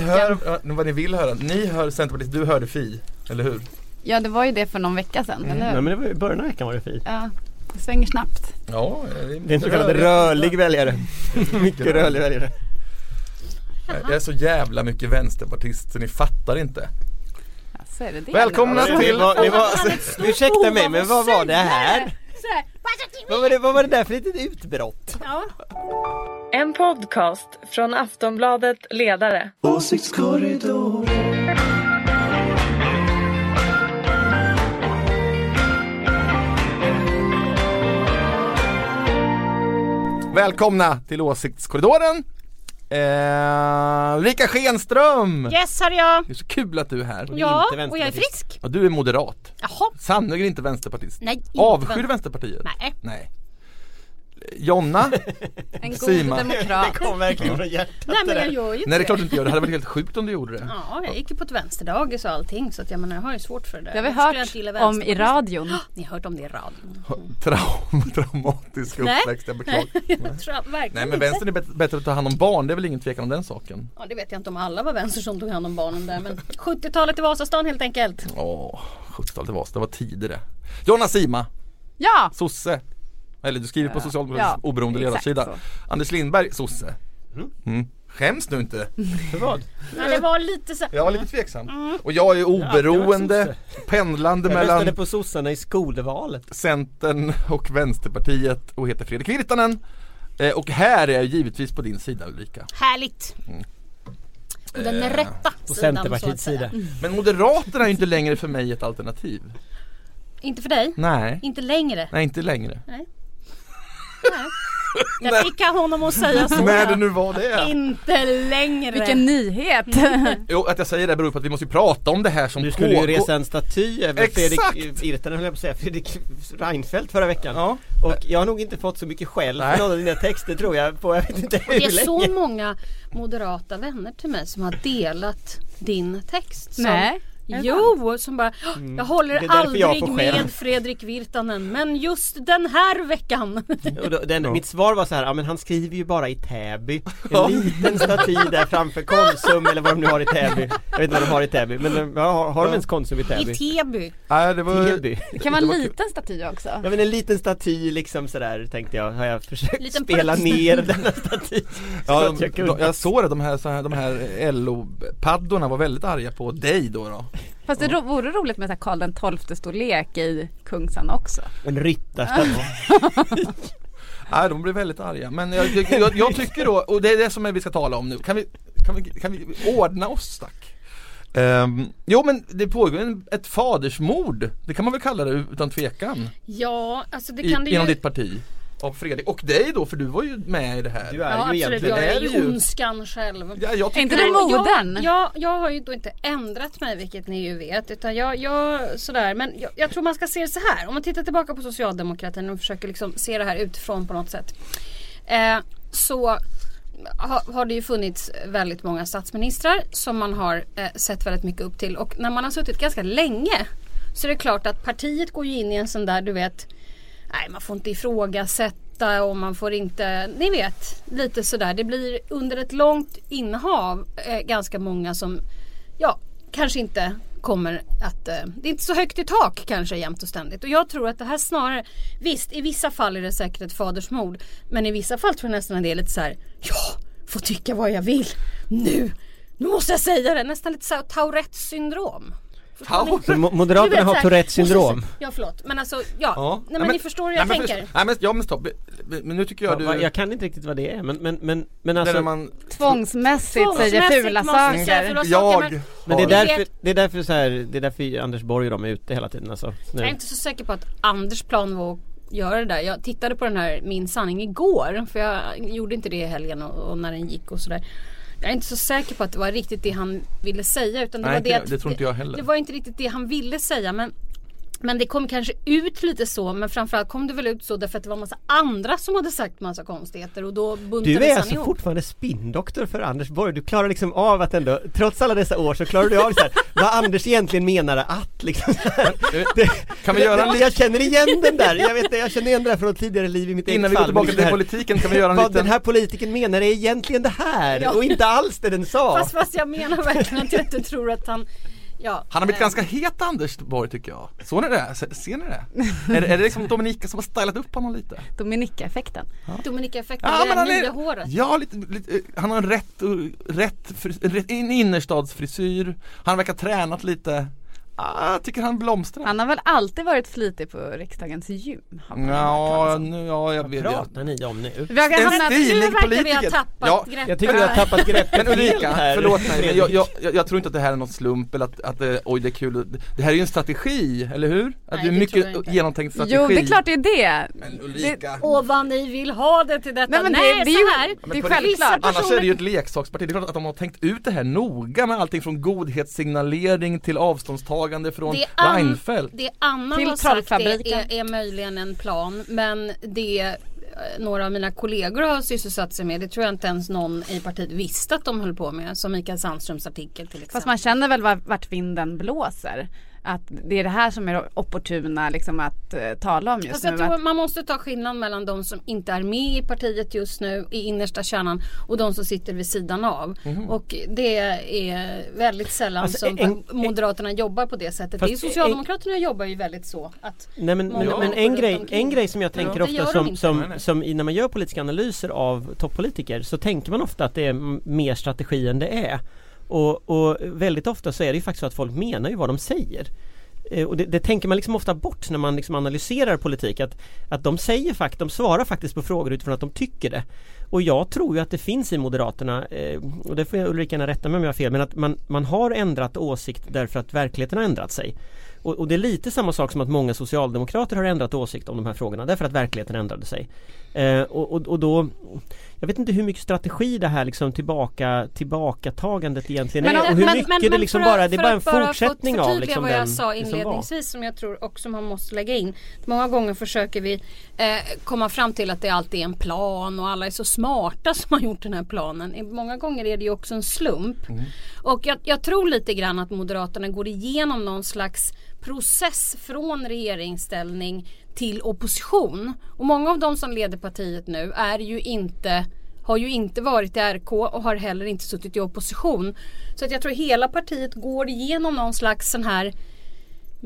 ni hör, vad ni vill höra. Ni hör Centerpartiet, du hörde Fi, eller hur? Ja det var ju det för någon vecka sedan, eller Nej hur? men det var i början av veckan var det fint. Ja, det svänger snabbt. Ja, Det är en så kallad rörlig väljare. Mycket rörlig väljare. Jag är så jävla mycket vänsterpartist så ni fattar inte. Ja, så är det det. Välkomna eller? till- Det var, det var, ursäkta mig men vad var det här? Sådär, "Passa till Vad var det, vad var det där för litet utbrott? Ja. En podcast från Aftonbladet Ledare. Välkomna till Åsiktskorridoren! Eh, Ulrika Schenström! Yes, här är jag. Det är så kul att du är här. Ja, inte och jag är frisk. Och du är moderat. Jaha. Sannerligen inte vänsterpartist. Nej, inte Avskyr Vänsterpartiet? Nej. Nej. Jonna? En god Sima. demokrat. Det kom verkligen från hjärtat Nej men det jag där. gör ju inte Nej det är klart du inte gör, det hade varit helt sjukt om du gjorde det. Ja, jag gick ju på ett vänsterdagis och allting så att jag menar jag har ju svårt för det. Det har vi skulle jag hört inte gilla om i vänsterpartister? radion. Ni har hört om det i radion? Traum, traumatisk Nej. uppväxt, jag beklagar. jag tror verkligen Nej men inte. vänstern är bättre, bättre att ta hand om barn, det är väl ingen tvekan om den saken. Ja det vet jag inte om alla var vänster som tog hand om barnen där men 70-talet i Vasastan helt enkelt. Åh, 70-talet det var, det var tider det. Jonna Sima, Ja! sosse. Eller du skriver på Ja, Socialdemokraternas ja, oberoende ledarsida. Anders Lindberg, sosse. Mm. Skäms nu inte. För vad? Ja, det var lite så Jag var lite tveksam. Mm. Och jag är oberoende, pendlande Jag röstade mellan på sossarna i skolvalet. Centern och Vänsterpartiet och heter Fredrik Virtanen. Eh, och här är jag givetvis på din sida Ulrika. härligt. Och den Eh, rätta På sidan så Centerpartiets sida. Men Moderaterna är ju inte längre för mig ett alternativ. Inte för dig? Nej, Inte längre? nej inte längre. Nej. Jag fick honom att säga så. När det nu var det. Inte längre. Vilken nyhet! Jo, att jag säger det beror på att vi måste ju prata om det här som Du skulle ju pågår. resa en staty över Exakt. Fredrik Virtanen höll jag på att säga, Fredrik Reinfeldt förra veckan. Ja. Och jag har nog inte fått så mycket skäll för någon av dina texter tror jag på jag vet inte hur Det är så länge. många moderata vänner till mig som har delat din text. Som, Nej. Jo, som bara Jag håller Mm. Jag aldrig får skäll." med Fredrik Virtanen men just den här veckan. Och då, den, Mitt svar var så här, ja men han skriver ju bara i Täby En liten staty där framför Konsum eller vad de nu har i Täby Jag vet inte vad de har i Täby men ja, har, har de ens Konsum i I Täby? Täby. Nej, det var... Täby Det kan vara en liten staty också. Ja men en liten staty liksom sådär tänkte jag, har jag försökt Liten spela plats. ner denna staty så Ja, jag jag såg det, de här, så här, de här LO-paddorna var väldigt arga på dig då. då. Fast det ro- vore roligt med så här Karl den tolfte storlek i Kungsan också. En ryttarstaty Nej, de blev väldigt arga. Men jag, jag, jag, jag tycker då, och det är det som vi ska tala om nu, kan vi, kan vi, kan vi ordna oss tack? Ehm, jo men det pågår en, ett fadersmord, det kan man väl kalla det utan tvekan, Ja, alltså det i, kan det inom ju. ditt parti. Av Fredrik, och dig då för du var ju med i det här. Du är Ja ju absolut, egentligen jag är ju ondskan själv. Ja, jag Är inte du modern? Jag, jag, jag har ju då inte ändrat mig vilket ni ju vet utan jag, jag sådär men jag, jag tror man ska se det så här om man tittar tillbaka på socialdemokratin och försöker liksom se det här utifrån på något sätt. Eh, så ha, har det ju funnits väldigt många statsministrar som man har eh, sett väldigt mycket upp till och när man har suttit ganska länge så är det klart att partiet går ju in i en sån där du vet Nej man får inte ifrågasätta och man får inte, ni vet lite sådär. Det blir under ett långt innehav eh, ganska många som ja kanske inte kommer att, eh, det är inte så högt i tak kanske jämt och ständigt. Och jag tror att det här snarare, visst i vissa fall är det säkert ett fadersmord. Men i vissa fall tror jag nästan att det är lite så här, ja, får tycka vad jag vill. Nu, nu måste jag säga det. Nästan lite så här Tourettes syndrom. Förstår Så mo- Moderaterna vet, har Tourettes syndrom Ja förlåt men alltså ja, Ja. nej men ni förstår hur jag nej, men tänker. först- Nej men, ja, men stopp, men nu tycker jag Ja, du va- Jag kan inte riktigt vad det är men, men, men, men alltså man, Tvångsmässigt säger Tvångsmässigt fula måste jag säga saker. fula saker, men Men det är därför, vet- det är därför så här, det är därför Anders Borg och de är ute hela tiden alltså. Jag är Nu. inte så säker på att Anders plan var att göra det där. Jag tittade på den här Min sanning igår för jag gjorde inte det i helgen och, och när den gick och sådär. Jag är inte så säker på att det var riktigt det han ville säga utan det Nej, var det inte- att det tror inte jag heller. Det var inte riktigt det han ville säga men Men det kom kanske ut lite så men framförallt kom det väl ut så därför att det var massa andra som hade sagt massa konstigheter och då buntades Du är han alltså ihop. fortfarande spinndoktor för Anders Borg. Du klarar liksom av att ändå, trots alla dessa år så klarar du av så här, vad Anders egentligen menade att liksom här. Det, Kan vi göra en det, Jag känner igen den där, jag vet inte, jag känner igen den där från ett tidigare liv i mitt Innan vi går tillbaka det till politiken kan vi göra en Vad liten den här politiken menar är egentligen det här Ja. och inte alls det den sa. Fast, fast jag menar verkligen att jag inte tror att han Ja, Han har blivit eh, ganska het Anders Borg tycker jag. Såg ni det? Se- Ser ni det? är, det är det liksom Dominika som har stylat upp honom lite? Dominika-effekten. Dominika-effekten, Ja, det men där han nya är, håret. ja, lite, lite, han har en rätt, rätt, rätt innerstadsfrisyr. Han verkar ha tränat lite. Ah, jag tycker han blomstrar. Han har väl alltid varit flitig på riksdagens gym? Ja, nu, ja, jag Vad vet. Jag. pratar ni om nu? Vi har En hamnat. Nu verkar vi ha politiker. tappat Ja, greppet. Jag tycker du har tappat greppet Men Ulrika, här. förlåt mig, jag, jag, jag, jag tror inte att det här är någon slump eller att, att det, oj det är kul Det här är ju en strategi, eller hur? Att Nej, det är mycket genomtänkt strategi jo det är klart det är det. Men Ulrika Och vad ni vill ha det till detta. Nej, men det- Nej, det är ju- så här. det är självklart. Annars personer- är det ju ett leksaksparti, det är klart att de har tänkt ut det här noga med allting från godhetssignalering till avståndstagande från Det är an- Reinfeldt Det Anna Till har sagt är, är, är möjligen en plan men det eh, några av mina kollegor har sysselsatt sig med, det tror jag inte ens någon i partiet visste att de höll på med. Som Mikael Sandströms artikel till exempel. Fast man känner väl var- vart vinden blåser. Att det är det här som är opportuna liksom att eh, tala om just Fast nu. jag tror Att, man måste ta skillnad mellan de som inte är med i partiet just nu i innersta kärnan och de som sitter vid sidan av. Och det är väldigt sällan Alltså, som en- Moderaterna jobbar på det sättet. Fast det är Socialdemokraterna jobbar ju väldigt så att Nej men, Många men, en, grej, en grej som jag tänker Ja, ofta som, som, Nej, nej. som i, när man gör politiska analyser av toppolitiker så tänker man ofta att det är mer strategi än det är. Och, och väldigt ofta så är det ju faktiskt så att folk menar ju vad de säger. Eh, och det, det tänker man liksom ofta bort när man liksom analyserar politik att, att de säger fakt, de svarar faktiskt på frågor utifrån att de tycker det. Och jag tror ju att det finns i Moderaterna, eh, och det får jag Ulrika gärna rätta mig om jag har fel, men att man, man har ändrat åsikt därför att verkligheten har ändrat sig. Och, och det är lite samma sak som att många socialdemokrater har ändrat åsikt om de här frågorna därför att verkligheten ändrade sig. Eh, och, och, och då jag vet inte hur mycket strategi det här liksom tillbaka tillbakatagandet egentligen Men är och hur men- mycket det liksom för att- bara, det är bara en bara fortsättning av liksom vad den jag sa som var. inledningsvis som jag tror också man måste lägga in. Många gånger försöker vi eh, komma fram till att det alltid är en plan och alla är så smarta som har gjort den här planen. Många gånger är det ju också en slump. Mm. Och jag, jag tror lite grann att Moderaterna går igenom någon slags process från regeringsställning till opposition. Och många av de som leder partiet nu är ju inte har ju inte varit i RK och har heller inte suttit i opposition. Så att jag tror hela partiet går igenom någon slags sån här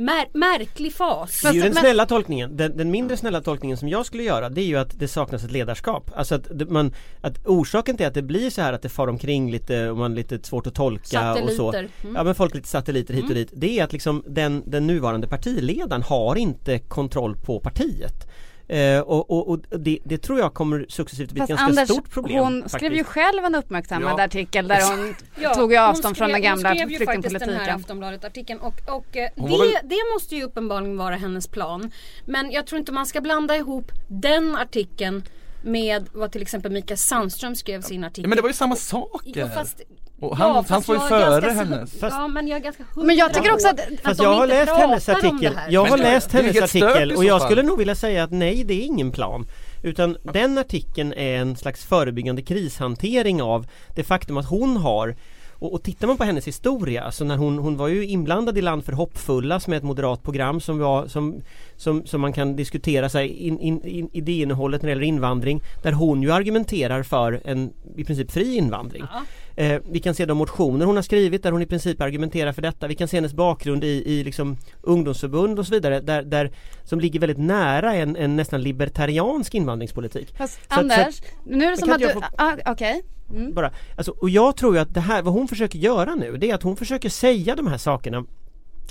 mär- märklig fas. Det är ju den snälla tolkningen. Den, den mindre snälla tolkningen som jag skulle göra det är ju att det saknas ett ledarskap. Alltså att, man, att orsaken till att det blir så här att det far omkring lite och man lite svårt att tolka och så. Satelliter. Mm. Ja men folk lite satelliter hit och dit. Det är att liksom den, den nuvarande partiledaren har inte kontroll på partiet. Eh, och och, och det, det tror jag kommer successivt bli ett ganska Anders, stort problem. hon skrev ju faktiskt. själv en uppmärksammad Ja. artikel där hon Ja, tog avstånd från den skrev- gamla Hon skrev ju faktiskt den här flyktingpolitiken. Aftonbladet-artikeln och, och eh, det, väl- det måste ju uppenbarligen vara hennes plan. Men jag tror inte man ska blanda ihop den artikeln med vad till exempel Mikael Sandström skrev sin Ja, artikel. men det var ju samma. Ja, fast, och han, ja, han fast var ju före hennes. Ja men jag är ganska Men jag tycker också att- hundra på Fast de jag har inte läst hennes artikel. Jag har Men läst hennes artikel och jag skulle nog vilja säga att nej det är ingen plan. Utan den artikeln är en slags förebyggande krishantering av det faktum att hon har och, och tittar man på hennes historia, alltså när hon, hon var ju inblandad i Land för hoppfulla som är ett moderat program som, var, som, som, som man kan diskutera sig in, in, in, idéinnehållet när det gäller invandring där hon ju argumenterar för en i princip fri invandring. Ja. Eh, vi kan se de motioner hon har skrivit där hon i princip argumenterar för detta. Vi kan se hennes bakgrund i, i liksom ungdomsförbund och så vidare där, där, som ligger väldigt nära en, en nästan libertariansk invandringspolitik. Fast Så att- Anders, nu är det som att du, jag ah, okej. Mm. Bara, alltså, och jag tror ju att det här, vad hon försöker göra nu det är att hon försöker säga de här sakerna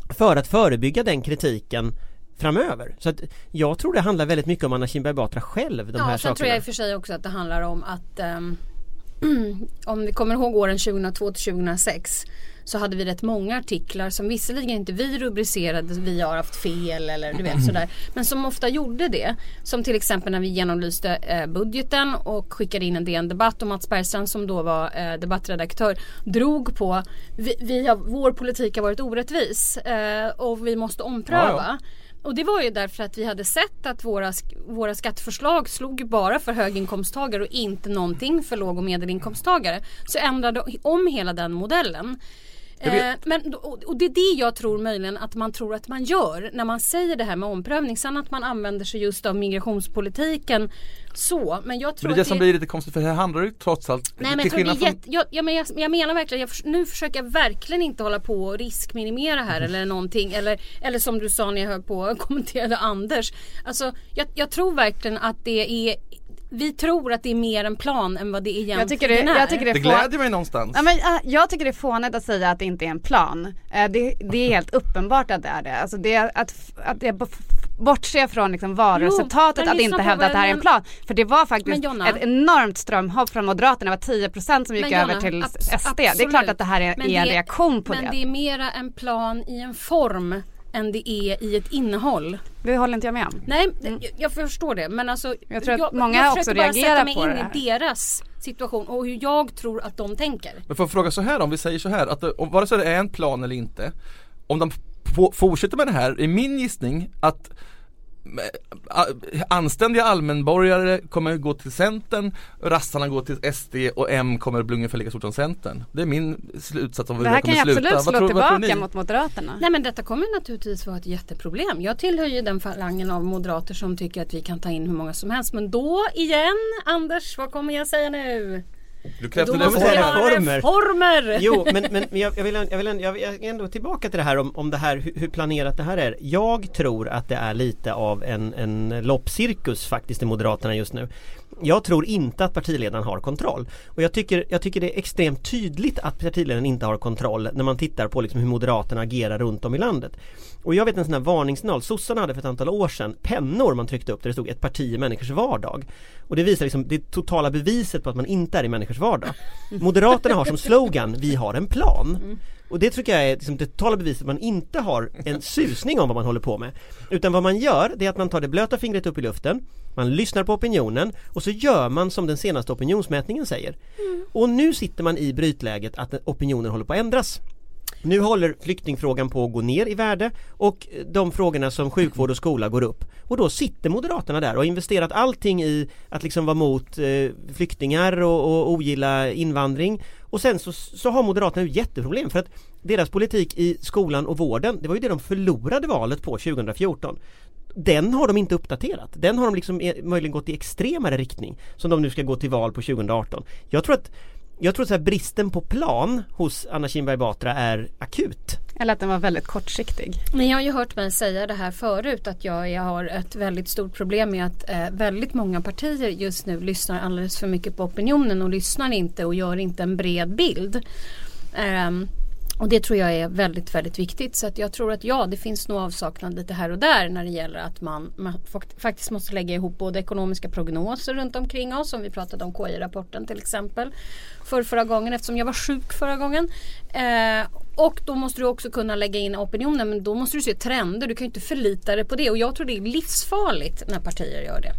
för att förebygga den kritiken framöver. Så att jag tror det handlar väldigt mycket om Anna Kinberg Batra själv, de ja, här sen tror sakerna. jag i och för sig också att det handlar om att ehm, om vi kommer ihåg åren 2002 till 2006 så hade vi rätt många artiklar som visserligen inte vi rubricerade vi har haft fel eller du vet sådär. Men som ofta gjorde det. Som till exempel när vi genomlyste eh, budgeten och skickade in en DN debatt och Mats Bergstrand som då var eh, debattredaktör drog på vi, vi har, vår politik har varit orättvis eh, och vi måste ompröva. Ja, och det var ju därför att vi hade sett att våra, våra skatteförslag slog bara för höginkomsttagare och inte någonting för låg och medelinkomsttagare. Så ändrade om hela den modellen. Eh, men, och, och det är det jag tror möjligen att man tror att man gör när man säger det här med omprövning. Sen att man använder sig just av migrationspolitiken så. Men jag tror Men det är det som blir lite konstigt för här handlar det ju trots allt Nej men jag, tror det är jätte, jag, men jag, jag menar verkligen, jag, nu försöker jag verkligen inte hålla på och riskminimera här eller någonting. Eller, eller som du sa när jag höll på och kommenterade Anders. Alltså jag, jag tror verkligen att det är vi tror att det är mer en plan än vad det egentligen Jag tycker det, jag tycker det, Det är gläder mig någonstans. Ja, men, jag tycker det är fånigt att säga att det inte är en plan. Eh, det, det är helt uppenbart att det är det. Alltså det är att, att det bortse från liksom valresultatet, men att inte hävda att det här är en plan. För det var faktiskt Men Jonna- ett enormt strömhopp från Moderaterna, det var 10% som gick Men Jonna, över till abs- SD. Det är absolut. klart att det här är, Men är en reaktion på Men det. det är mera en plan i en form än det är i ett innehåll. Det håller inte jag med om. Nej, det- jag, jag förstår det men alltså Mm. Jag tror att många jag också försöker bara reagerar sätta mig på in det i deras situation och hur jag tror att de tänker. Men får jag fråga så här om vi säger så här att det- om vare sig det är en plan eller inte Om de fortsätter med det här är min gissning att eh, Anständiga allmänborgare kommer gå till Centern, rassarna går till SD och M kommer bli ungefär lika stort som Centern. Det är min slutsats av hur Det det, här kommer kan ju sluta. absolut Vad slå tror- tillbaka mot Moderaterna. Nej men detta kommer naturligtvis vara ett jätteproblem. Jag tillhör ju den falangen av moderater som tycker att vi kan ta in hur många som helst. Men då igen, Anders, vad kommer jag säga nu? Du krävde göra reformer. reformer! Jo men, men jag, jag, vill, jag, vill, jag vill ändå tillbaka till det här om, om det här hur, hur planerat det här är. Jag tror att det är lite av en, en loppcirkus faktiskt i Moderaterna just nu. Jag tror inte att partiledaren har kontroll. Och jag tycker, jag tycker det är extremt tydligt att partiledaren inte har kontroll när man tittar på liksom hur Moderaterna agerar runt om i landet. Och jag vet en sån här varningssignal, sossarna hade för ett antal år sedan pennor man tryckte upp där det stod ett parti i människors vardag. Och det visar liksom det totala beviset på att man inte är i människors vardag. Moderaterna har som slogan, vi har en plan. Mm. Och det tycker jag är liksom det totala beviset att man inte har en susning om vad man håller på med. Utan vad man gör, det är att man tar det blöta fingret upp i luften, man lyssnar på opinionen och så gör man som den senaste opinionsmätningen säger. Och nu sitter man i brytläget att opinionen håller på att ändras. Nu håller flyktingfrågan på att gå ner i värde och de frågorna som sjukvård och skola går upp. Och då sitter Moderaterna där och har investerat allting i att liksom vara mot eh, flyktingar och, och ogilla invandring. Och sen så, så har Moderaterna ju jätteproblem för att deras politik i skolan och vården, det var ju det de förlorade valet på 2014 den har de inte uppdaterat. Den har de liksom eh, möjligen gått i extremare riktning som de nu ska gå till val på 2018. Jag tror att jag tror att så här, bristen på plan hos Anna Kinberg Batra är akut. Eller att den var väldigt kortsiktig. Men jag har ju hört mig säga det här förut att jag, jag har ett väldigt stort problem med att eh, väldigt många partier just nu lyssnar alldeles för mycket på opinionen och lyssnar inte och gör inte en bred bild. Ehm, och det tror jag är väldigt, väldigt viktigt. Så att jag tror att ja, det finns nog avsaknad lite här och där när det gäller att man, man faktiskt måste lägga ihop både ekonomiska prognoser runt omkring oss, som vi pratade om KI-rapporten till exempel, för förra gången eftersom jag var sjuk förra gången. Eh, och då måste du också kunna lägga in opinionen, men då måste du se trender. Du kan ju inte förlita dig på det och jag tror det är livsfarligt när partier gör det.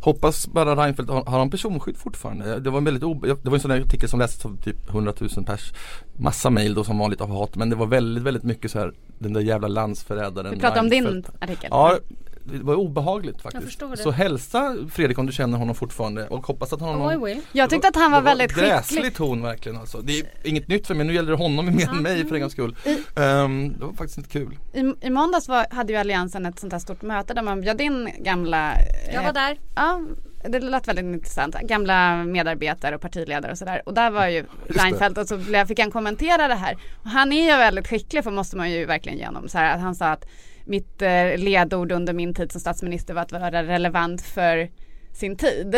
Hoppas bara Reinfeldt, har, har han personskydd fortfarande? Det var en väldigt obe- det var en sån där artikel som lästes av typ 100 000 pers Massa mail då som vanligt av hat men det var väldigt väldigt mycket så här Den där jävla landsförrädaren Vi pratar om din artikel. Ja det var obehagligt faktiskt. Så hälsa Fredrik om du känner honom fortfarande och hoppas att han har Oh, I. Jag tyckte att han var det väldigt gräslig skicklig. ton verkligen alltså. Det är inget nytt för mig, nu gäller det honom mer än mig för en gångs skull. Ehm, det var faktiskt inte kul. I, I måndags var, hade ju Alliansen ett sånt här stort möte där man bjöd in gamla Jag eh, var där. Ja, det lät väldigt intressant. Gamla medarbetare och partiledare och sådär. Och där var ju Reinfeldt och så fick han kommentera det här. Och han är ju väldigt skicklig för måste man ju verkligen genom. Så här, att han sa att mitt eh, ledord under min tid som statsminister var att vara relevant för sin tid.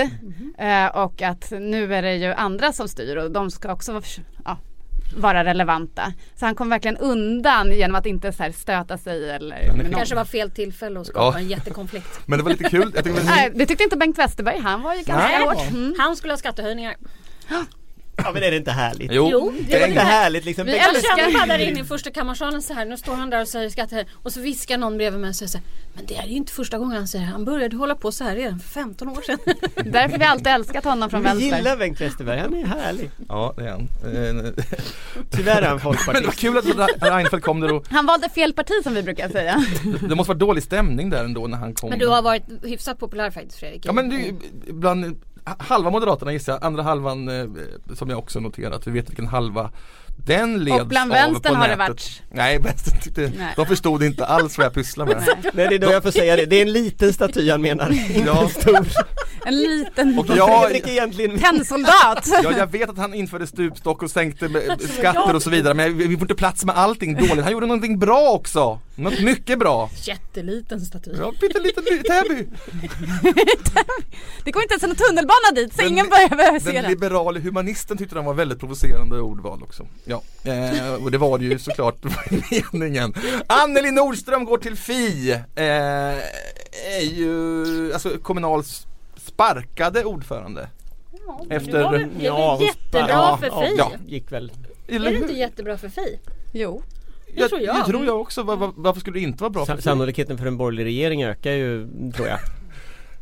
Eh, och att nu är det ju andra som styr och de ska också vara, ja, vara relevanta. Så han kom verkligen undan genom att inte så här stöta sig eller någon. Kanske var fel tillfälle att skapa Ja. en jättekonflikt. Men det var lite kul. Jag tycker det var Nej, det tyckte inte Bengt Westerberg. Han var ju ganska Nej. hårt. Mm. Han skulle ha skattehöjningar. Ja men är det inte härligt? Jo, Jo, Det är inte är härligt liksom? Vi älskar- bara där inne i första kammarsalen så här. Nu står han där och säger skatter och så viskar någon bredvid mig och säger så här, Men det är ju inte första gången han säger. Han började hålla på så här redan för 15 år sedan. Därför vi alltid älskat honom från Vi vänster. gillar Bengt Westerberg, han är härlig. Ja, det är han. Eh, Tyvärr är han Men det var folkpartist. kul att Re- Reinfeldt kom där och Han valde fel parti som vi brukar säga. det måste vara dålig stämning där ändå när han kom. Men du har varit hyfsat populär faktiskt Fredrik. Ja men det ju bland halva Moderaterna gissar jag, andra halvan eh, som jag också noterat, vi vet vilken halva den leds Och bland av vänstern på har det nätet. varit- Nej, vänstern tyckte, Nej. de förstod inte alls vad jag pysslar med. Nej det är då jag får säga det, det är en liten staty han menar, inte Ja. en stor. En liten Och jag, Fredrik egentligen tennsoldat. ja, jag vet att han införde stupstock och sänkte skatter och så vidare men vi får inte plats med allting dåligt. Han gjorde någonting bra också. Något mycket bra. Jätteliten staty. Ja, pytteliten by- Täby. Det går inte ens en tunnelbana dit så Den- ingen börjar behöva se Den den. liberale humanisten tyckte den var väldigt provocerande ordval också. Ja, eh, och det var det ju såklart meningen. Anneli Nordström går till Fi. Eh, är ju alltså Kommunals sparkade ordförande. Ja, Efter- det var väl, det Ja, jättebra ja, för Fi. ja. gick väl. Är det inte jättebra för Fi? Jo. det tror jag. Det tror jag också. Var, var, varför skulle det inte vara bra för Fi? Sannolikheten för en borgerlig regering ökar ju, tror jag.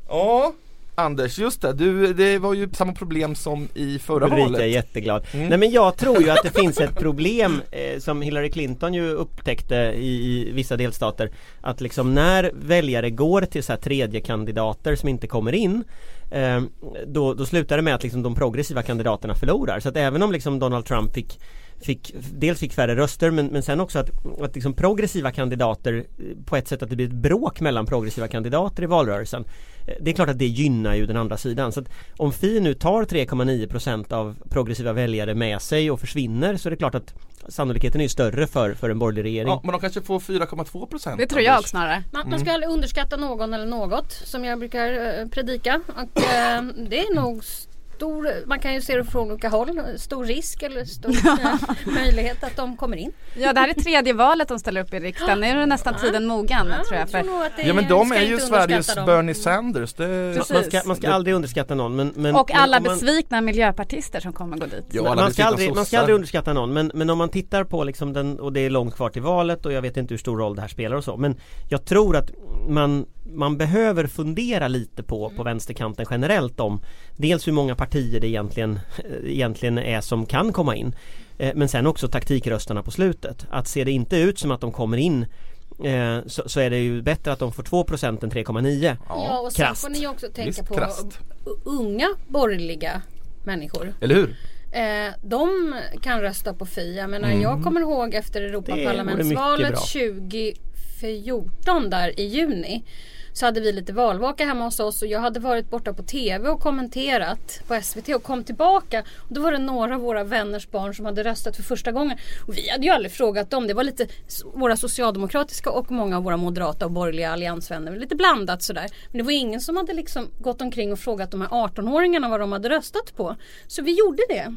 Ja, Anders, just det. Du, det var ju samma problem som i förra Ulrika är valet. jätteglad. Mm. Nej men jag tror ju att det finns ett problem eh, som Hillary Clinton ju upptäckte i, i vissa delstater. Att liksom när väljare går till så här tredje kandidater som inte kommer in eh, då, då slutar det med att liksom de progressiva kandidaterna förlorar. Så att även om liksom Donald Trump fick Fick, dels fick färre röster men, men sen också att, att liksom progressiva kandidater eh, på ett sätt att det blir ett bråk mellan progressiva kandidater i valrörelsen. Eh, Det är klart att det gynnar ju den andra sidan. Så att om Fi nu tar 3,9% av progressiva väljare med sig och försvinner så är det klart att sannolikheten är större för, för en borgerlig regering. Ja, men de kanske får 4,2 procent. Det tror jag snarare. Man, Mm. man ska aldrig underskatta någon eller något som jag brukar eh, predika. Och, eh, det är nog stor, man kan ju se det från olika håll. Stor risk eller stor eh, möjlighet att de kommer in. Ja det här är tredje valet de ställer upp i riksdagen. Nu är det nästan tiden mogen tror jag. För Ja men de är ju Sveriges dem. Bernie Sanders. Det... Precis. man ska, man ska aldrig underskatta någon men, men och alla man, besvikna miljöpartister som kommer gå dit. Ja, man, man, ska aldrig, man ska aldrig underskatta någon men, men om man tittar på liksom den och det är långt kvar till valet och jag vet inte hur stor roll det här spelar och så men jag tror att man, man behöver fundera lite på, på vänsterkanten generellt om dels hur många partier det egentligen, egentligen är som kan komma in eh, men sen också taktikrösterna på slutet. Att ser det inte ut som att de kommer in eh, så, så är det ju bättre att de får 2% än 3,9 Ja och sen får ni också tänka Visst, på krasst. u- unga borgerliga människor. Eller hur? Eh, de kan rösta på Fi. Jag menar Mm. jag kommer ihåg efter Europaparlamentsvalet bra. 2014 där i juni. Så hade vi lite valvaka hemma hos oss och jag hade varit borta på TV och kommenterat på SVT och kom tillbaka. Och då var det några av våra vänners barn som hade röstat för första gången. Och vi hade ju aldrig frågat dem. Det var lite våra socialdemokratiska och många av våra moderata och borgerliga alliansvänner. Lite blandat sådär. Men det var ingen som hade liksom gått omkring och frågat de här 18-åringarna vad de hade röstat på. Så vi gjorde det.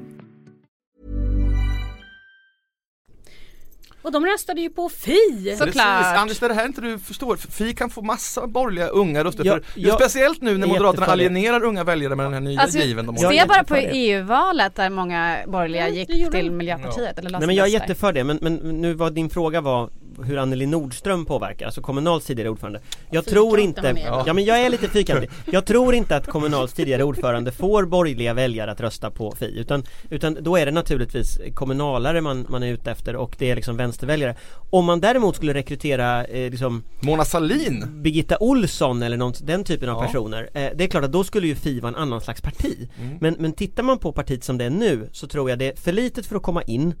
Och de röstade ju på Fi! Såklart. Precis. Anders, det är här inte du förstår. Fi kan få massa borgerliga unga röster Ja, ja. Speciellt nu när är Moderaterna alienerar unga väljare med den här nya Alltså, given de Ja, Se jag bara är på. EU-valet där många borgerliga Ja, gick till. Miljöpartiet eller Nej men jag är jätteför det men, men nu var din fråga var hur Anneli Nordström påverkar, alltså Kommunals tidigare ordförande. Jag tror Fyrkantig inte, ja men jag är lite fyrkantig. Jag tror inte att Kommunals tidigare ordförande får borgerliga väljare att rösta på Fi utan, utan då är det naturligtvis kommunalare man, man är ute efter och det är liksom vänsterväljare. Om man däremot skulle rekrytera eh, liksom Mona Salin Birgitta Olsson eller någon, den typen av Ja. personer eh, Det är klart att då skulle ju Fi vara en annan slags parti. Mm. men, men tittar man på partiet som det är nu så tror jag det är för litet för att komma in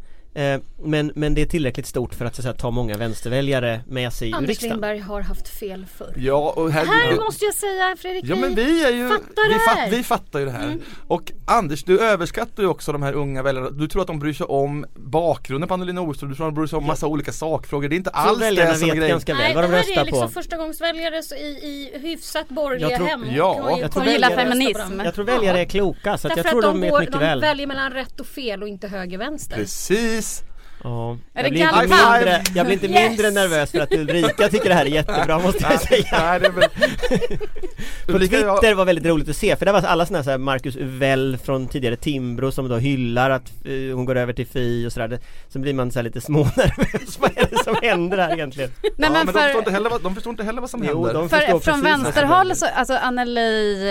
men, men det är tillräckligt stort för att, så att säga, ta många vänsterväljare med sig ur Anders riksdagen. Lindberg har haft fel förr. Ja, och här, Här måste jag säga Fredrik, Ja men vi är ju, fattar vi. Mm. vi fattar ju det här. Och Anders, du överskattar ju också de här unga väljarna. Du tror att de bryr sig om bakgrunden på Annelie Nordström, du tror att de bryr sig om massa olika sakfrågor. Det är inte tror alls det som är grejen. ganska väl Nej vad det de här är liksom på. förstagångsväljare så i, i hyfsat borgerliga Jag tror- hem. ja, jag tror på feminism. Jag tror väljare är kloka så att Därför jag tror att de de, går, mycket de väl. väljer mellan rätt och fel och inte höger vänster. Precis. Ja. Är Jag, blir inte mindre, jag blir inte Yes! mindre nervös för att Ulrika tycker det här är jättebra måste jag säga. På Twitter var väldigt roligt att se för det var alla sådana här, Marcus Uvell från tidigare Timbro som då hyllar att eh, hon går över till Fi och sådär. Det- Så blir man så här lite smånervös. vad är det som händer här egentligen? Ja, Nej, men men de, förstår för, inte heller vad, de förstår inte heller vad som Jo, händer. för, precis från vänsterhåll så, alltså Anneli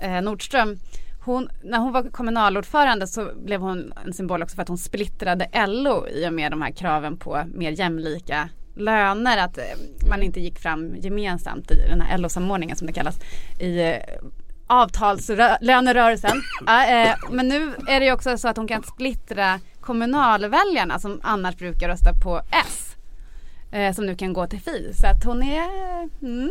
eh, Nordström hon, när hon var kommunalordförande så blev hon en symbol också för att hon splittrade LO i och med de här kraven på mer jämlika löner. Att eh, man inte gick fram gemensamt i den här LO-samordningen som det kallas i eh, avtalslönerörelsen. Ja, eh, men nu är det ju också så att hon kan splittra kommunalväljarna som annars brukar rösta på S. Eh, som nu kan gå till Fi. Så att hon är mm,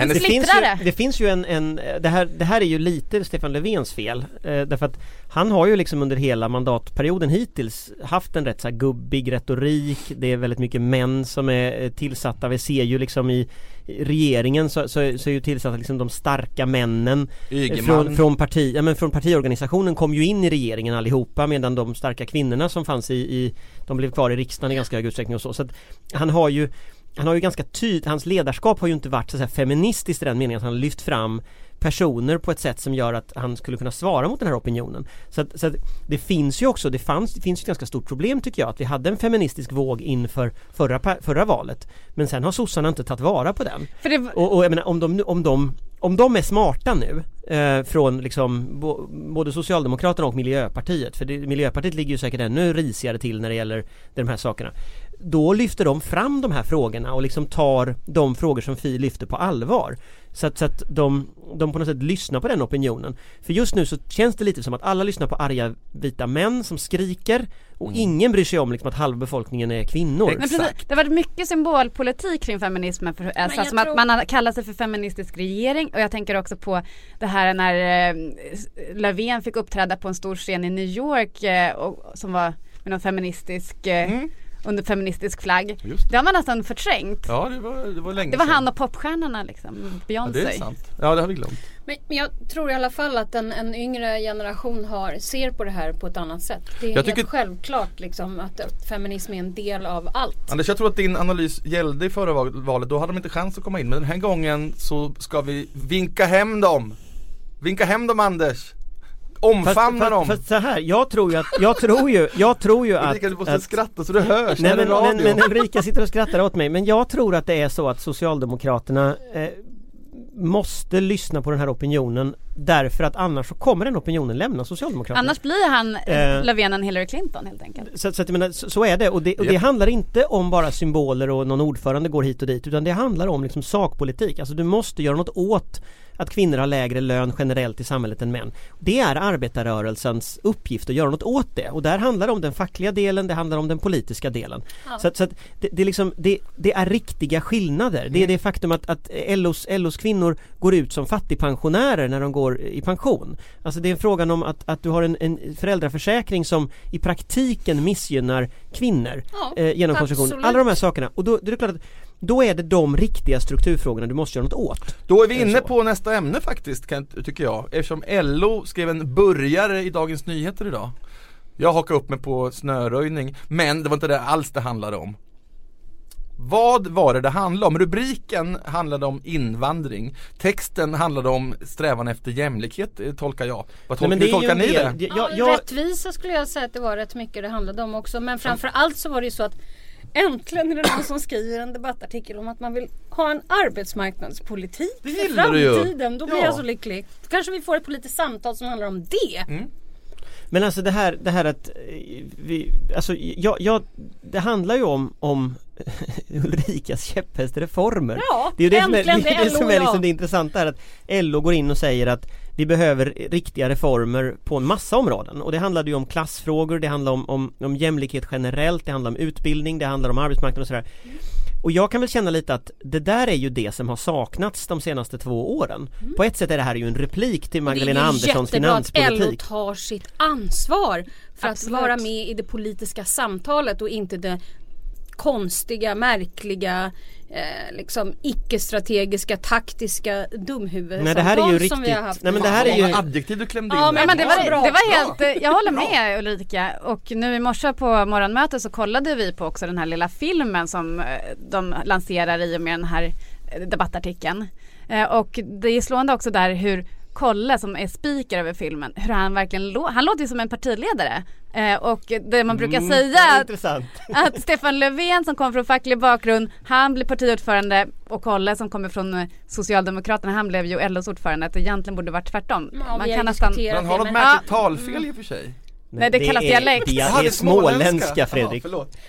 Hennes- Det finns, ju, det finns ju en, en det, här, det här är ju lite Stefan Löfvens fel eh, Därför att han har ju liksom under hela mandatperioden hittills haft en rätt så här gubbig retorik. Det är väldigt mycket män som är eh, tillsatta. Vi ser ju liksom i regeringen så, så, så är ju tillsatta liksom de starka männen Ygeman. från, från, parti, ja, men från partiorganisationen kom ju in i regeringen allihopa medan de starka kvinnorna som fanns i, i De blev kvar i riksdagen i ganska hög utsträckning och så, så att Han har ju han har ju ganska tydligt, hans ledarskap har ju inte varit så feministiskt i den meningen att han lyft fram personer på ett sätt som gör att han skulle kunna svara mot den här opinionen. Så att, så att det finns ju också, det, fanns, det finns ett ganska stort problem tycker jag att vi hade en feministisk våg inför förra, förra valet. Men sen har sossarna inte tagit vara på den. det, Och, och jag menar om de, om de, om de är smarta nu eh, från liksom bo, både Socialdemokraterna och Miljöpartiet, för det, Miljöpartiet ligger ju säkert ännu risigare till när det gäller de här sakerna. Då lyfter de fram de här frågorna och liksom tar de frågor som Fi lyfter på allvar. Så att, så att de, de på något sätt lyssnar på den opinionen. För just nu så känns det lite som att alla lyssnar på arga vita män som skriker och ingen bryr sig om liksom att halva befolkningen är kvinnor. Men precis, det har varit mycket symbolpolitik kring feminismen för alltså som tror- att man har kallat sig för feministisk regering och jag tänker också på det här när eh, Löfven fick uppträda på en stor scen i New York eh, och, som var med någon feministisk eh, under feministisk flagg. Just Det har man nästan förträngt. Ja det var, det var länge Det var sedan. han och popstjärnorna liksom, ja, Beyoncé. det är sant. Ja det har vi glömt. Men, men jag tror i alla fall att en, en yngre generation har, ser på det här på ett annat sätt. Det är Jag helt tycker- självklart liksom att feminism är en del av allt. Anders jag tror att din analys gällde i förra val- valet, då hade de inte chans att komma in. Men den här gången så ska vi vinka hem dem. Vinka hem dem Anders. Omfamna fast, dem. fast så här, jag tror ju att, jag tror ju, jag tror ju att, Ulrika du måste att skratta så det hörs. Nej men, men, men Ulrika sitter och skrattar åt mig men jag tror att det är så att Socialdemokraterna eh, måste lyssna på den här opinionen därför att annars så kommer den opinionen lämna Socialdemokraterna. Annars blir han eh, Eh. Löfven en Hillary Clinton helt enkelt. Så, så, att, menar, så, så är det och, det och det Japp. handlar inte om bara symboler och någon ordförande går hit och dit utan det handlar om liksom sakpolitik. Alltså du måste göra något åt att kvinnor har lägre lön generellt i samhället än män. Det är arbetarrörelsens uppgift att göra något åt det och där handlar det om den fackliga delen, det handlar om den politiska delen. Så, att- så att det, det, är liksom, det, det är riktiga skillnader. Det är det faktum att, att LOs, LOs kvinnor går ut som fattigpensionärer när de går i pension. Alltså det är frågan om att, att du har en, en föräldraförsäkring som i praktiken missgynnar kvinnor Ja, eh, genom konstruktion. absolut. Alla de här sakerna. Och då, det är klart att då är det de riktiga strukturfrågorna du måste göra något åt. Då är vi det inne på nästa ämne faktiskt kan, tycker jag. Eftersom LO skrev en burgare i Dagens Nyheter idag. Jag hakar upp mig på snöröjning, men det var inte det alls det handlade om. Vad var det det handlade om? Rubriken handlade om invandring. Texten handlade om strävan efter jämlikhet, eh, tolkar jag. Vad tolkar, Nej, men hur det tolkar ni det? Jag, Ja, jag, Rättvisa skulle jag säga att det var rätt mycket det handlade om också. Men framför allt så var det ju så att Äntligen är det någon som skriver en debattartikel om att man vill ha en arbetsmarknadspolitik Det för gillar du ju. framtiden. Då blir Ja. jag så lycklig. Då kanske vi får ett politiskt samtal som handlar om det. Men alltså det här, det här att eh, vi, alltså jag, jag, det handlar ju om, om Ulrikas käpphästreformer. Ja, det är ju det som är, det, är det som är liksom det intressanta här att LO går in och säger att Vi behöver riktiga reformer på en massa områden och det handlade ju om klassfrågor, det handlar om, om, om jämlikhet generellt, det handlar om utbildning, det handlar om arbetsmarknad och sådär. Och jag kan väl känna lite att det där är ju det som har saknats de senaste två åren. På ett sätt är det här ju en replik till Magdalena Anderssons Det är ju jättebra att LO finanspolitik. tar sitt ansvar för Absolut. att vara med i det politiska samtalet och inte det konstiga, märkliga, eh, liksom icke-strategiska, taktiska dumhuvudsamtal Nej det här är ju som riktigt, vi har haft. nej men det här är ju adjektiv du klämde in Ja, där. Nej, men det var, bra. det var helt, jag håller med Ulrika och nu i morse på morgonmötet så kollade vi på också den här lilla filmen som eh, de lanserar i och med den här eh, debattartikeln. Eh, Och det är slående också där hur Kolle som är speaker över filmen, hur han verkligen låter, han låter ju som en partiledare. Eh, Och det man brukar Mm, säga det att intressant. att Stefan Löfven som kommer från facklig bakgrund, han blir partiordförande och Kolle som kommer från eh, Socialdemokraterna, han blev ju LOs ordförande. Att det egentligen borde varit tvärtom. Ja, vi har nästan, Men han har det, något men- märkligt talfel i och för sig. Nej, det kallas är, dialekt. Det det är småländska Fredrik.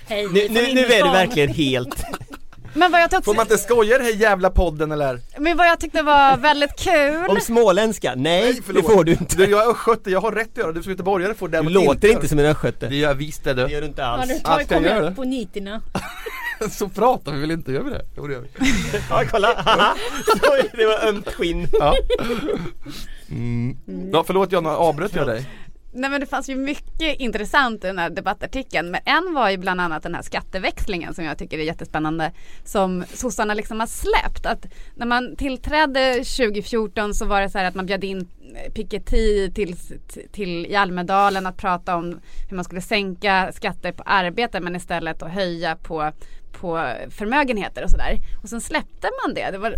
Hej, Nu, nu, nu är du verkligen helt Men vad jag, tog, Får man inte skoja i den här jävla podden eller? men vad jag tyckte var väldigt kul Om småländska? Nej, det får du inte Du, jag är östgöte, jag har rätt att göra det. Du som göteborgare får Du däremot låter inte som en östgöte Det gör jag visst det Det du. gör du inte alls jag kommer gör jag det. på niterna. Så pratar vi väl inte, gör vi det? Jo det gör vi. Ja kolla, det var ömt skinn Ja. Mm. Ja, förlåt Jonna, avbröt jag dig? Nej men det fanns ju mycket intressant i den här debattartikeln men en var ju bland annat den här skatteväxlingen som jag tycker är jättespännande som sossarna liksom har släppt. Att när man tillträdde 2014 så var det så här att man bjöd in Piketty till, till i Almedalen att prata om hur man skulle sänka skatter på arbete men istället att höja på, på förmögenheter och sådär. Och sen släppte man det. Det var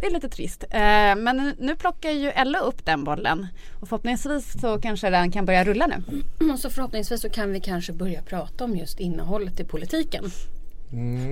det är lite trist. Eh, men nu- plockar ju LO upp den bollen. Och förhoppningsvis så kanske den kan börja rulla nu. Och så förhoppningsvis så kan vi kanske börja prata om just innehållet i politiken.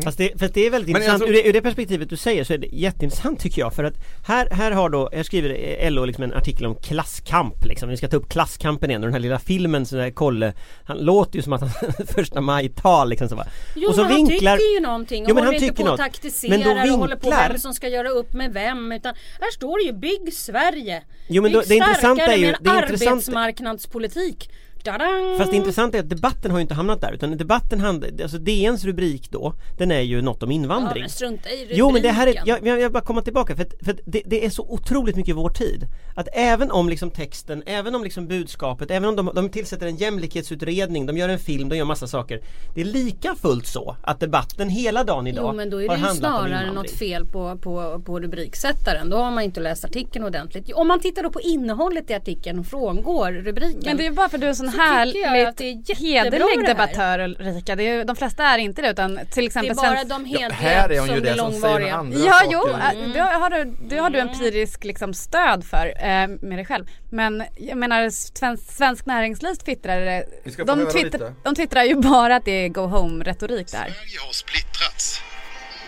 Fast det, fast det är väldigt Men intressant, tror- ur, det, ur det perspektivet du säger så är det jätteintressant tycker jag för att här, här har då, jag skriver LO liksom en artikel om klasskamp liksom, vi ska ta upp klasskampen igen och den här lilla filmen så där Kolle, han låter ju som att han första maj-tal liksom så va. Jo och så men han vinklar, tycker ju någonting och Jo, men håller han inte på och något. taktiserar Men då och håller på vinklar- vem som ska göra upp med vem utan här står det ju Bygg Sverige! Jo, men Bygg då- det intressanta är ju- med en det intressanta- arbetsmarknadspolitik! Dadang! Fast det intressanta är att debatten har ju inte hamnat där utan debatten handlar, alltså DNs rubrik då, den är ju något om Ja invandring. men strunta i rubriken. Jo men det här är, jag, jag, bara komma tillbaka för, att, för att det, det är så otroligt mycket vår tid Att även om liksom texten, även om liksom budskapet, även om de, de tillsätter en jämlikhetsutredning, de gör en film, de gör massa saker Det är lika fullt så att debatten hela dagen idag Jo men då är har det ju handlat om snarare invandring. något fel på, på, på rubriksättaren. Då har man inte läst artikeln ordentligt. Om man tittar då på innehållet i artikeln och frångår rubriken. Men det är bara för att du är en sån jag härligt det hederlig det här. debattör Ulrika. Det är, ju- de flesta är inte det utan till det exempel är bara de Ja, hedliga här är hon som ju det som säger långvariga. andra Ja, saker. jo, äh, det har du, det har du empirisk liksom stöd för eh, med dig själv. Men jag menar svensk, svensk näringsliv twittrar de, twittrar, de twittrar ju bara att det är go home retorik där. Sverige har splittrats.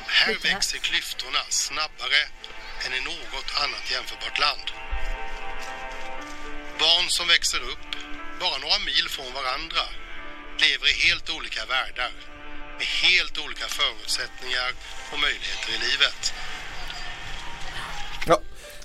Här växer klyftorna snabbare än i något annat jämförbart land. Barn som växer upp bara några mil från varandra lever i helt olika världar med helt olika förutsättningar och möjligheter i livet. Ja.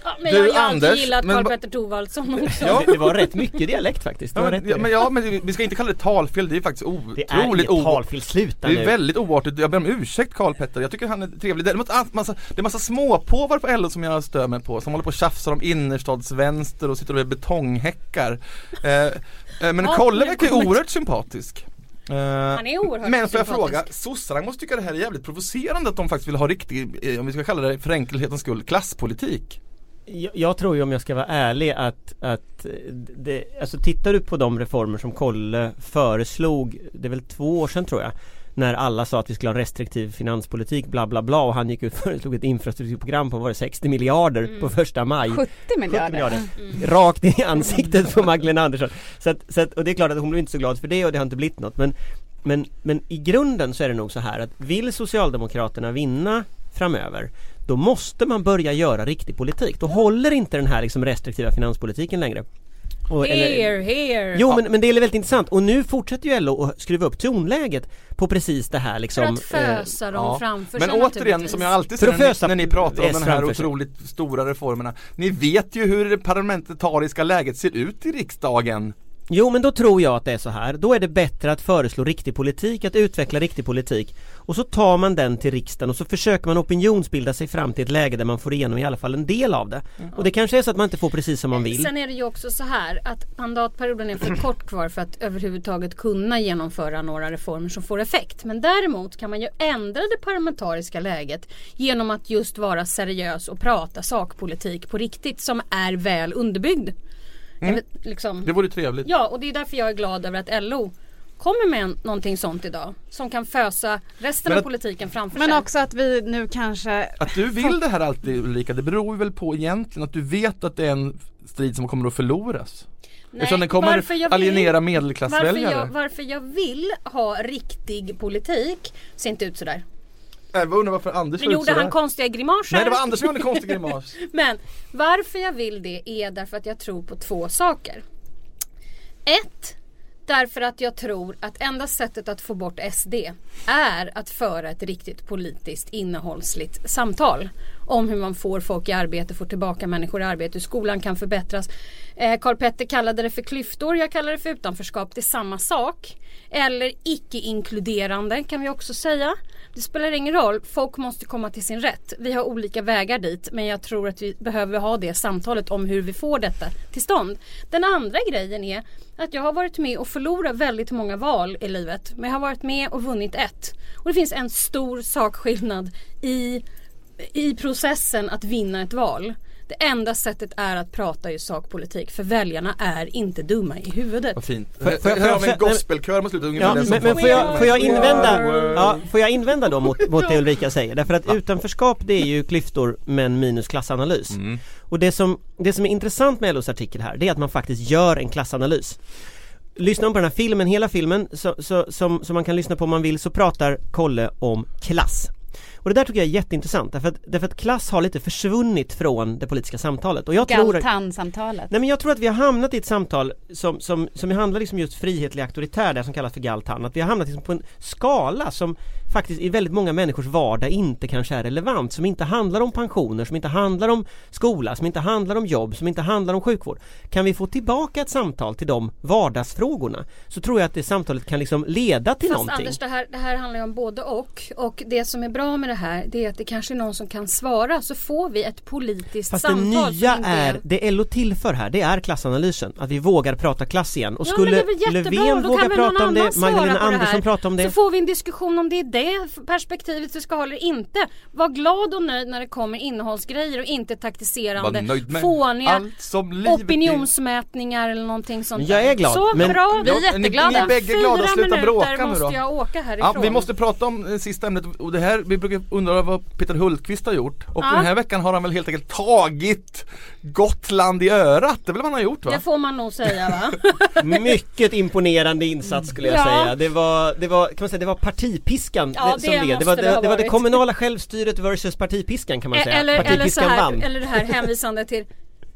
Ja, men Du, jag har ju alltid Anders, gillat men Karl Petter Thorwaldsson också. Ja. det, det var rätt mycket dialekt faktiskt, du Ja, har men, rätt ja, det. men, ja, men vi ska inte kalla det talfel, det är faktiskt Det är otroligt inget talfel, sluta Det är nu väldigt oartigt, jag ber om ursäkt Karl Petter, jag tycker han är trevlig. Det är massa, massa, det är massa småpåvar på LO som jag stör mig på, som håller på och tjafsar om innerstadsvänster och sitter och är betonghäckar. Eh, men Ja, Kolle verkar ju oerhört sympatisk. Eh, Han är oerhört Men får jag fråga, sossarna måste tycka det här är jävligt provocerande att de faktiskt vill ha riktig, eh, om vi ska kalla det för enkelhetens skull, klasspolitik. jag, jag tror ju om jag ska vara ärlig att, att det, alltså tittar du på de reformer som Kolle föreslog, det är väl två år sedan tror jag när alla sa att vi skulle ha en restriktiv finanspolitik bla bla bla och han gick ut och föreslog ett infrastrukturprogram på var det 60 miljarder på första maj 70 miljarder. miljarder. Rakt in i ansiktet på Magdalena Andersson så att, så att, Och det är klart att hon blev inte så glad för det och det har inte blivit något men, men, men i grunden så är det nog så här att vill Socialdemokraterna vinna framöver då måste man börja göra riktig politik. Då håller inte den här liksom restriktiva finanspolitiken längre. Och, Here, here! Jo men, men det är väldigt intressant och nu fortsätter ju LO att skruva upp tonläget på precis det här liksom För att fösa dem Ja. framför Men sig återigen naturligtvis. som jag alltid säger när, när ni pratar om S de här sig. otroligt stora reformerna Ni vet ju hur det parlamentariska läget ser ut i riksdagen Jo men då tror jag att det är så här, då är det bättre att föreslå riktig politik, att utveckla riktig politik och så tar man den till riksdagen och så försöker man opinionsbilda sig fram till ett läge där man får igenom i alla fall en del av det. Och det kanske är så att man inte får precis som man vill. Sen är det ju också så här att mandatperioden är för kort kvar för att överhuvudtaget kunna genomföra några reformer som får effekt. Men däremot kan man ju ändra det parlamentariska läget genom att just vara seriös och prata sakpolitik på riktigt som är väl underbyggd. Jag vet, liksom, Det vore trevligt Ja, och det är därför jag är glad över att LO kommer med någonting sånt idag. Som kan fösa resten Men av att- politiken framför Men sig. också att vi nu kanske Att du vill det här alltid Ulrika, det beror väl på egentligen att du vet att det är en strid som kommer att förloras Nej, Eftersom den kommer varför jag vill- alienera varför medelklassväljare jag, varför jag vill ha riktig politik ser inte ut sådär. Jag undrar varför Anders Nu gjorde han konstiga grimaser. Nej det var Anders som gjorde konstig grimas Men varför jag vill det är därför att jag tror på två saker. Ett, därför att jag tror att enda sättet att få bort SD är att föra ett riktigt politiskt innehållsligt samtal om hur man får folk i arbete, får tillbaka människor i arbete, hur skolan kan förbättras. Eh, Karl Petter kallade det för klyftor, jag kallar det för utanförskap. Det är samma sak. Eller icke-inkluderande kan vi också säga. Det spelar ingen roll, folk måste komma till sin rätt. Vi har olika vägar dit men jag tror att vi behöver ha det samtalet om hur vi får detta till stånd. Den andra grejen är att jag har varit med och förlorat väldigt många val i livet men jag har varit med och vunnit ett. Och det finns en stor sakskillnad i, i processen att vinna ett val. Det enda sättet är att prata i sakpolitik för väljarna är inte dumma i huvudet. Vad fint. Får- får jag- en får jag- gospelkör mot slutet ungefär Ja, det men, som men får, jag, får jag invända, ja, får jag invända då mot, mot det Ulrika säger? Därför att utanförskap det är ju klyftor men minus klassanalys. Mm. Och det som, det som är intressant med LOs artikel här det är att man faktiskt gör en klassanalys. Lyssnar man på den här filmen, hela filmen, så, så, som, som man kan lyssna på om man vill, så pratar Kolle om klass. Och det där tycker jag är jätteintressant därför att, därför att klass har lite försvunnit från det politiska samtalet. Och jag tror att, Galtan-samtalet. Nej men jag tror att vi har hamnat i ett samtal som, som, som handlar liksom just frihetlig auktoritär, det som kallas för Galtan. Att vi har hamnat liksom på en skala som faktiskt i väldigt många människors vardag inte kanske är relevant. Som inte handlar om pensioner, som inte handlar om skola, som inte handlar om jobb, som inte handlar om sjukvård. Kan vi få tillbaka ett samtal till de vardagsfrågorna så tror jag att det samtalet kan liksom leda till Fast någonting. Anders det här, det här handlar ju om både och. Och det som är bra med det här det är att det kanske är någon som kan svara så får vi ett politiskt Fast det samtal. nya som inte är, det LO tillför här, det är klassanalysen. Att vi vågar prata klass igen. Och Ja, skulle det Löfven våga prata om det, Magdalena det Andersson prata om det. Så får vi en diskussion om det det perspektivet vi ska ha eller inte. Var glad och nöjd när det kommer innehållsgrejer och inte Var taktiserande, nöjd med fåniga allt som livet opinionsmätningar eller någonting sånt Men jag är glad, Så men- bra, vi är Ja, ni- jätteglada. ni är bägge glada, Fyra sluta minuter bråka nu måste då. jag åka härifrån. Ja, vi måste prata om det sista ämnet och det här, vi brukar undra vad Peter Hultqvist har gjort och Ja. den här veckan har han väl helt enkelt tagit Gotland i örat, det vad han har gjort va? Det får man nog säga va? Mycket imponerande insats skulle jag Ja. säga. Det var, det var, kan man säga, det var partipiskan Ja, det, som det det. Var det det, ha det var det kommunala självstyret versus partipiskan kan man säga. eller, eller, så partipiskan här, vann. eller det här hänvisande till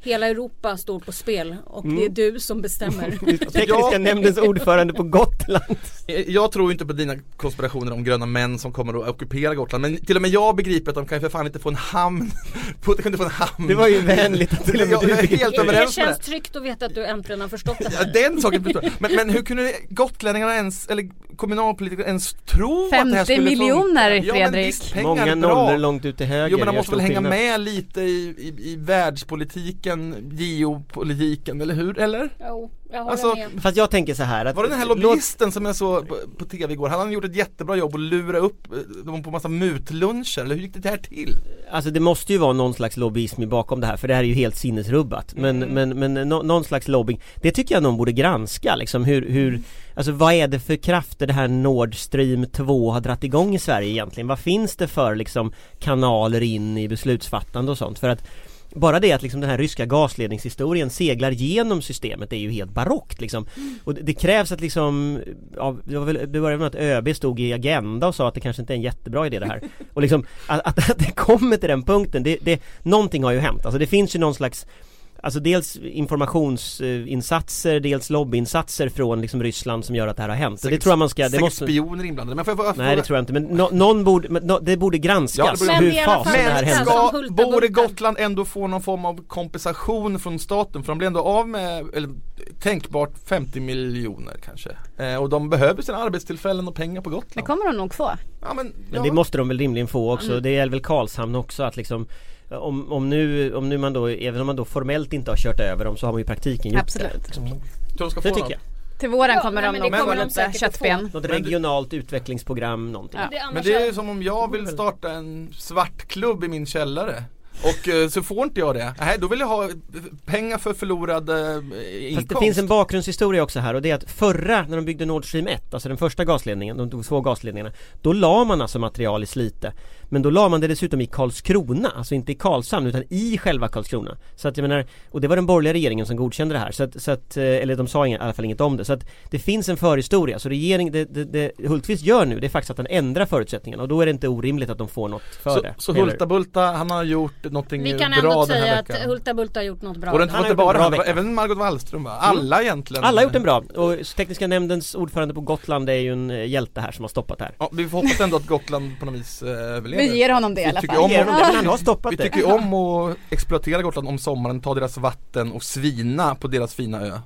Hela Europa står på spel och det är du som bestämmer. Tekniska Ja. nämndens ordförande på Gotland. Jag tror inte på dina konspirationer om gröna män som kommer att ockupera Gotland men till och med jag begriper att de kan för fan inte få en hamn De kan inte få en hamn Det var ju vänligt att till och med Jag du är helt överens med känns det tryggt att veta att du äntligen har förstått det Ja, här. den saken förstår men, men hur kunde gotlänningarna ens, eller kommunalpolitiker ens tro att det här 50 skulle miljoner, funka? Ja men Fredrik. visst, pengar Många nollor långt ut till höger. Jo men de måste väl hänga med lite i, i, i världspolitiken, geopolitiken, eller hur? Eller? Jo, jag håller Alltså, med. Fast jag tänker så här att Var det den här låt- lobbyisten som jag såg på, på tv igår? Han hade gjort ett jättebra jobb och lura upp eh, dem på massa mutluncher, eller hur gick det här till? Alltså det måste ju vara någon slags lobbyism bakom det här för det här är ju helt sinnesrubbat Men, Mm. men, men nå, någon slags lobbying Det tycker jag någon borde granska liksom hur, hur Alltså vad är det för krafter det här Nord Stream 2 har dratt igång i Sverige egentligen? Vad finns det för liksom kanaler in i beslutsfattande och sånt? För att bara det att liksom den här ryska gasledningshistorien seglar genom systemet är ju helt barockt liksom. Och det, krävs att liksom, ja, det, var väl, det började med att ÖB stod i Agenda och sa att det kanske inte är en jättebra idé det här. Och liksom att, att, att det kommer till den punkten, det, det, någonting har ju hänt. Alltså det finns ju någon slags Alltså dels informationsinsatser, dels lobbyinsatser från liksom Ryssland som gör att det här har hänt. Och det tror jag man ska, det Säkert måste spioner inblandade. Men får jag, får jag Nej det tror jag inte, men nå- någon borde, men nå- det borde granskas Ja, det borde- Men hur fasen det här Men hände. Ska, borde. Gotland ändå få någon form av kompensation från staten? För de blir ändå av med, eller tänkbart 50 miljoner kanske. Eh, och de behöver sina arbetstillfällen och pengar på Det Gotland. kommer de nog få. Ja, men, Men ja. det måste de väl rimligen få också, Mm. det gäller väl Karlshamn också att liksom om, om, nu, om nu man då, även om man då formellt inte har kört över dem så har man ju i praktiken gjort Absolut. det. Tror de ska få Det tycker jag. Till våren Ja, kommer de nog det få kommer de lite köttben. Något regionalt utvecklingsprogram, någonting. Ja. Men det är är- som om jag vill starta en svartklubb i min källare. Och eh, så får inte jag det. Nej, då vill jag ha eh, pengar för förlorad eh, inkomst. Fast det finns en bakgrundshistoria också här och det är att förra, när de byggde Nord Stream 1, alltså den första gasledningen, de två gasledningarna Då la man alltså material i Slite Men då la man det dessutom i Karlskrona, alltså inte i Karlshamn utan i själva Karlskrona. Så att jag menar, och det var den borgerliga regeringen som godkände det här. Så att, så att eh, eller de sa inga, i alla fall inget om det. Så att det finns en förhistoria, så regering, det, det, det Hultqvist gör nu det är faktiskt att han ändrar förutsättningarna. Och då är det inte orimligt att de får något för Så, det. så Eller- Hulta Bulta, han har gjort någonting Vi bra kan den ändå här säga att veckan. Hulta Bulta har gjort något bra. Och det har inte Han gjort bara han, även Margot Wallström va? Alla egentligen. Alla har gjort en bra, och tekniska nämndens ordförande på Gotland är ju en eh, hjälte här som har stoppat det här. Ja, vi får hoppas ändå att Gotland på något vis eh, överlever Vi ger honom det i Vi alla tycker fall. om Ger de det, men han Ja. har stoppat Vi det tycker om att exploatera Gotland om sommaren, ta deras vatten och svina på deras fina ö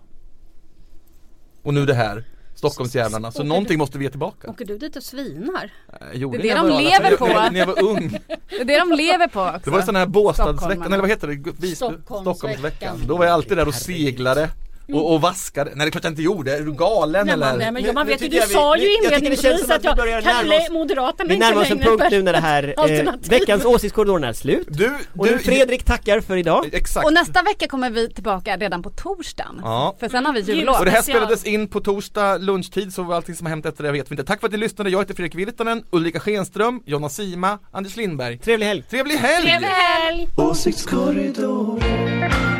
Och nu det här Stockholmsjävlarna, så Åker någonting måste vi ge tillbaka Åker du dit och svinar? Jag gjorde Det är det när jag de var- lever på. När jag var ung Det är det de lever på också. Det var sån här Båstadsveckan, eller vad heter det? Stockholmsveckan. Stockholmsveckan Då var jag alltid där och seglade och, och vaskade, nej det är klart jag inte gjorde, är du galen Nej, eller? nej, men man vet ju, tycker du vi- sa ju inledningsvis att jag, Kalle, Moderaterna Vi närmar oss en punkt nu när det här eh, veckans åsiktskorridoren är slut Du, Och nu du Fredrik tackar för idag Exakt Och nästa vecka kommer vi tillbaka redan på torsdagen. Ja. För sen har vi Jul- jullov. Och det här spelades in på torsdag lunchtid så allting som har hänt efter det vet vi inte. Tack för att ni lyssnade. Jag heter Fredrik Virtanen, Ulrika Schenström, Jonna Sima, Anders Lindberg. Trevlig helg! Trevlig helg! Trevlig helg! Åsiktskorridoren